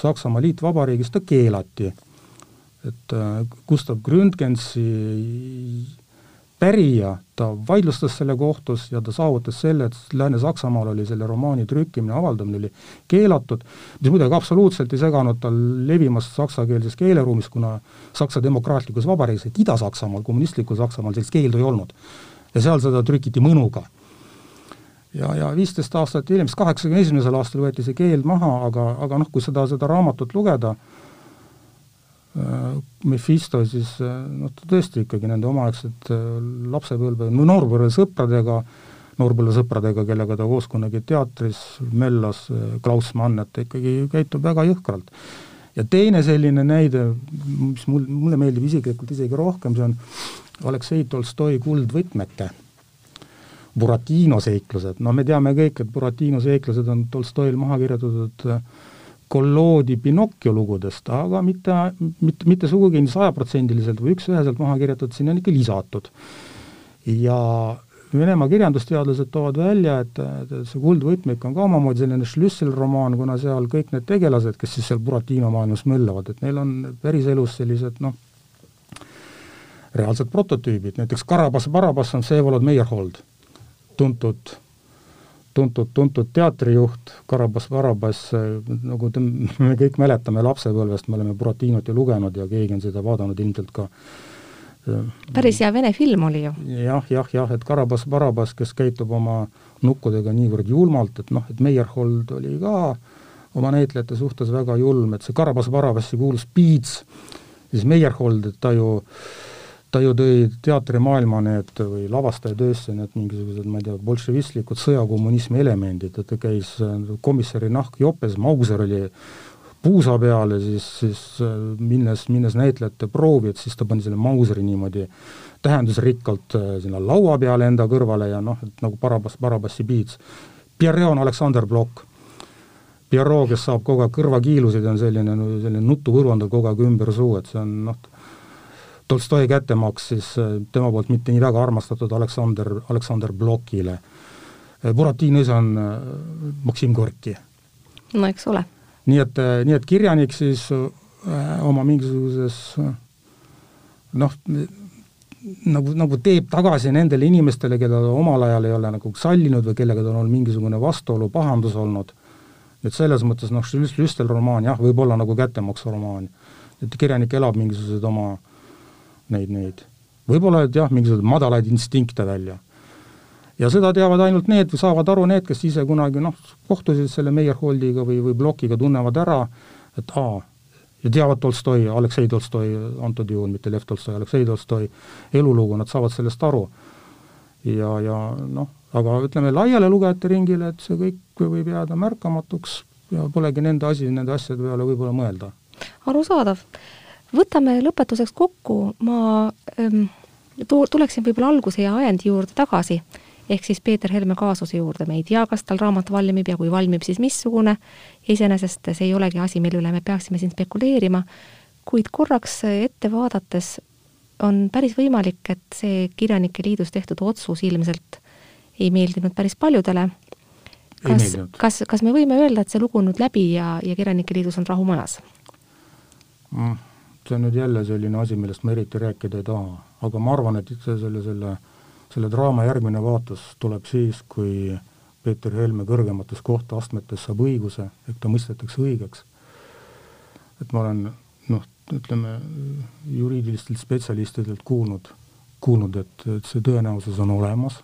Saksamaa Liitvabariigis ta keelati. et äh, Gustav Gründgensi pärija, ta vaidlustas selle kohtus ja ta saavutas selle, et Lääne-Saksamaal oli selle romaani trükkimine, avaldamine oli keelatud, mis muidugi absoluutselt ei seganud tal levimast saksakeelses keeleruumis, kuna Saksa Demokraatlikus Vabariigis, et Ida-Saksamaal, kommunistlikul Saksamaal sellist keeldu ei olnud. ja seal seda trükiti mõnuga. ja, ja viisteist aastat hiljem, siis kaheksakümne esimesel aastal võeti see keeld maha, aga, aga noh, kui seda, seda raamatut lugeda, Mephisto siis äh, noh, ta tõesti ikkagi nende omaaegsed äh, lapsepõlve, no noorpõlvesõpradega, noorpõlvesõpradega, kellega ta koos kunagi teatris möllas, Klaus Mann, et ta ikkagi käitub väga jõhkralt. ja teine selline näide, mis mul, mulle meeldib isiklikult isegi rohkem, see on Aleksei Tolstoi Kuldvõtmeke, Buratino seiklused, no me teame kõik, et Buratino seiklused on Tolstoil maha kirjutatud äh, kolloodi Pinocchio lugudest, aga mitte, mitte, mitte sugugi sajaprotsendiliselt või üks-üheselt maha kirjutatud, sinna on ikka lisatud. ja Venemaa kirjandusteadlased toovad välja, et, et see Kuldvõtmik on ka omamoodi selline Schlüsselromaan, kuna seal kõik need tegelased, kes siis seal Buratino maailmas möllavad, et neil on päriselus sellised noh, reaalsed prototüübid, näiteks Karabas Barabas on Vsevolod Meyerhold, tuntud tuntud, tuntud teatrijuht Karabas Barabas, nagu te, me kõik mäletame lapsepõlvest, me oleme Buratinot ju lugenud ja keegi on seda vaadanud ilmselt ka päris hea vene film oli ju ja,. jah, jah, jah, et Karabas Barabas, kes käitub oma nukkudega niivõrd julmalt, et noh, et Meyerhold oli ka oma näitlejate suhtes väga julm, et see Karabas Barabasi kuulus Piits, siis Meyerhold, et ta ju ta ju tõi teatrimaailma need või lavastajatöösse need mingisugused, ma ei tea, bolševistlikud sõjakommunismi elemendid, et ta käis komissari nahk jopes, Mauser oli puusa peal ja siis, siis äh, minnes, minnes näitlejate proovi, et siis ta pani selle Mauseri niimoodi tähendusrikkalt äh, sinna laua peale enda kõrvale ja noh, et nagu Barabas, Barabassi piits. Pierre on Aleksander Blok. Pierrot, kes saab kogu aeg kõrvakiilusid, on selline, selline nutuvõrvandab kogu aeg ümber suu, et see on noh, Tolstoi kättemaks siis äh, tema poolt mitte nii väga armastatud Aleksander, Aleksander Blokile. Buratino isa on Maksim Gorki. no eks ole nii et, nii et kirjanik siis äh, oma mingisuguses noh, nagu, nagu teeb tagasi nendele inimestele, keda ta omal ajal ei ole nagu sallinud või kellega tal on mingisugune vastuolu, pahandus olnud, et selles mõttes noh, Lüstel romaan jah, võib olla nagu kättemaksuromaan. et kirjanik elab mingisuguseid oma neid, neid, võib-olla et jah, mingisuguseid madalaid instinkte välja ja seda teavad ainult need saavad aru need, kes ise kunagi noh, kohtusid selle Meyerholdiga või, või Blokiga, tunnevad ära, et aa, ja teavad Tolstoi, Aleksei Tolstoi antud juhul, mitte Lev Tolstoi, Aleksei Tolstoi elulugu, nad saavad sellest aru. ja, ja noh, aga ütleme laiale lugejate ringile, et see kõik võib jääda märkamatuks ja polegi nende asi nende asjade peale võib-olla mõelda. arusaadav. Võtame lõpetuseks kokku, ma ähm, tuleksin võib-olla alguse ja ajendi juurde tagasi. Ehk siis Peeter Helme kaasuse juurde, me ei tea, kas tal raamat valmib ja kui valmib, siis missugune, iseenesest see ei olegi asi, mille üle me peaksime siin spekuleerima, kuid korraks ette vaadates on päris võimalik, et see Kirjanike Liidus tehtud otsus ilmselt ei meeldinud päris paljudele. kas, kas, kas me võime öelda, et see lugu on nüüd läbi ja, ja Kirjanike Liidus on rahu majas? Mm,? See on nüüd jälle selline asi, millest ma eriti rääkida ei taha, aga ma arvan, et selle, selle selle draama järgmine vaatus tuleb siis, kui Peeter Helme kõrgemates kohtuastmetes saab õiguse, ehk ta mõistetakse õigeks. et ma olen noh, ütleme juriidilistelt spetsialistidelt kuulnud, kuulnud, et, et see tõenäosus on olemas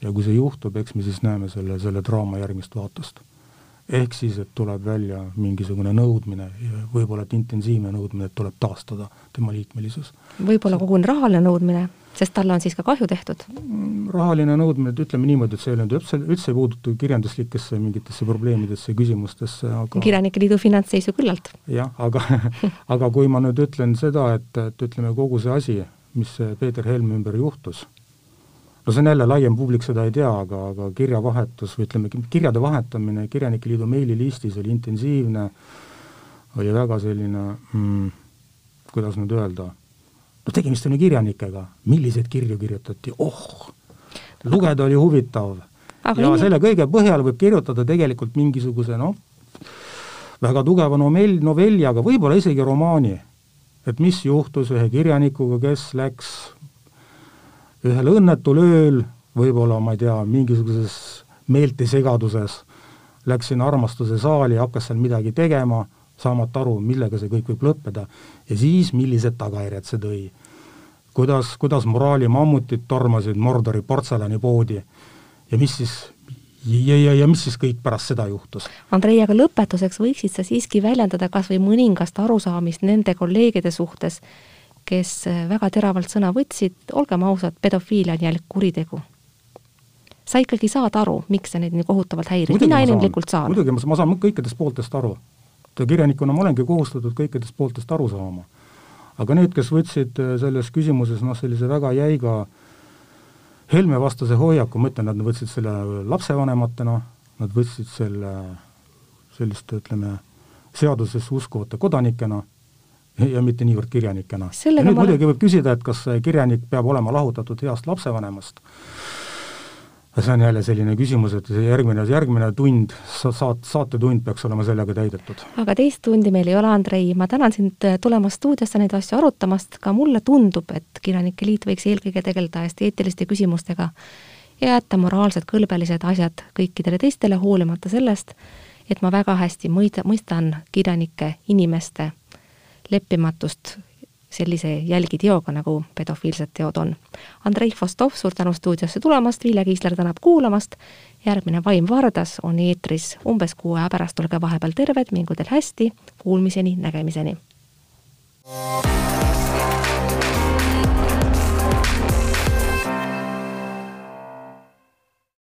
ja kui see juhtub, eks me siis näeme selle, selle draama järgmist vaatust. Ehk siis, et tuleb välja mingisugune nõudmine ja võib-olla et intensiivne nõudmine, et tuleb taastada tema liikmelisus. võib-olla koguni rahaline nõudmine sest talle on siis ka kahju tehtud? rahaline nõudmine, et ütleme niimoodi, et see ei olnud üldse, üldse ei puuduta kirjanduslikesse mingitesse probleemidesse, küsimustesse, aga kirjanike liidu finantsseisu küllalt. jah, aga aga kui ma nüüd ütlen seda, et, et ütleme, kogu see asi, mis Peeter Helme ümber juhtus, no see on jälle laiem publik, seda ei tea, aga, aga kirjavahetus või ütleme, kirjade vahetamine Kirjanike Liidu meililistis oli intensiivne, oli väga selline mm, kuidas nüüd öelda no tegemist on ju kirjanikega, milliseid kirju kirjutati, oh, lugeda oli huvitav. ja nii... selle kõige põhjal võib kirjutada tegelikult mingisuguse noh, väga tugeva novell, novelli, aga võib-olla isegi romaani. et mis juhtus ühe kirjanikuga, kes läks ühel õnnetul ööl, võib-olla ma ei tea, mingisuguses meeltesegaduses, läks sinna armastuse saali, hakkas seal midagi tegema saamata aru, millega see kõik võib lõppeda ja siis millised tagajärjed see tõi. kuidas, kuidas moraalimammutid tormasid Mordori portselanipoodi ja mis siis ja, ja, ja mis siis kõik pärast seda juhtus? Andrei, aga lõpetuseks võiksid sa siiski väljendada kas või mõningast arusaamist nende kolleegide suhtes, kes väga teravalt sõna võtsid, olgem ausad, pedofiilia on jälle kuritegu. sa ikkagi saad aru, miks see neid nii kohutavalt häirib, mina inimlikult saan. muidugi, ma saan kõikidest pooltest aru kirjanikuna ma olengi kohustatud kõikidest pooltest aru saama. aga need, kes võtsid äh, selles küsimuses noh, sellise väga jäiga Helme-vastase hoiaku, ma ütlen, nad võtsid selle lapsevanematena, nad võtsid selle selliste, ütleme, seadusesse uskuvate kodanikena ja mitte niivõrd kirjanikena. nüüd muidugi võib küsida, et kas kirjanik peab olema lahutatud heast lapsevanemast see on jälle selline küsimus, et järgmine, järgmine tund, saat-, saatetund peaks olema sellega täidetud. aga teist tundi meil ei ole, Andrei, ma tänan sind äh, tulemast stuudiosse neid asju arutamast, ka mulle tundub, et Kirjanike Liit võiks eelkõige tegeleda esteetiliste küsimustega ja jätta moraalsed kõlbelised asjad kõikidele teistele, hoolimata sellest, et ma väga hästi mõista, mõistan kirjanike, inimeste leppimatust sellise jälgiteoga, nagu pedofiilsed teod on. Andrei Fostov, suur tänu stuudiosse tulemast, Vilja Kiisler tänab kuulamast, järgmine Vaim Vardas on eetris umbes kuu aja pärast, olge vahepeal terved, mingu teil hästi, kuulmiseni, nägemiseni!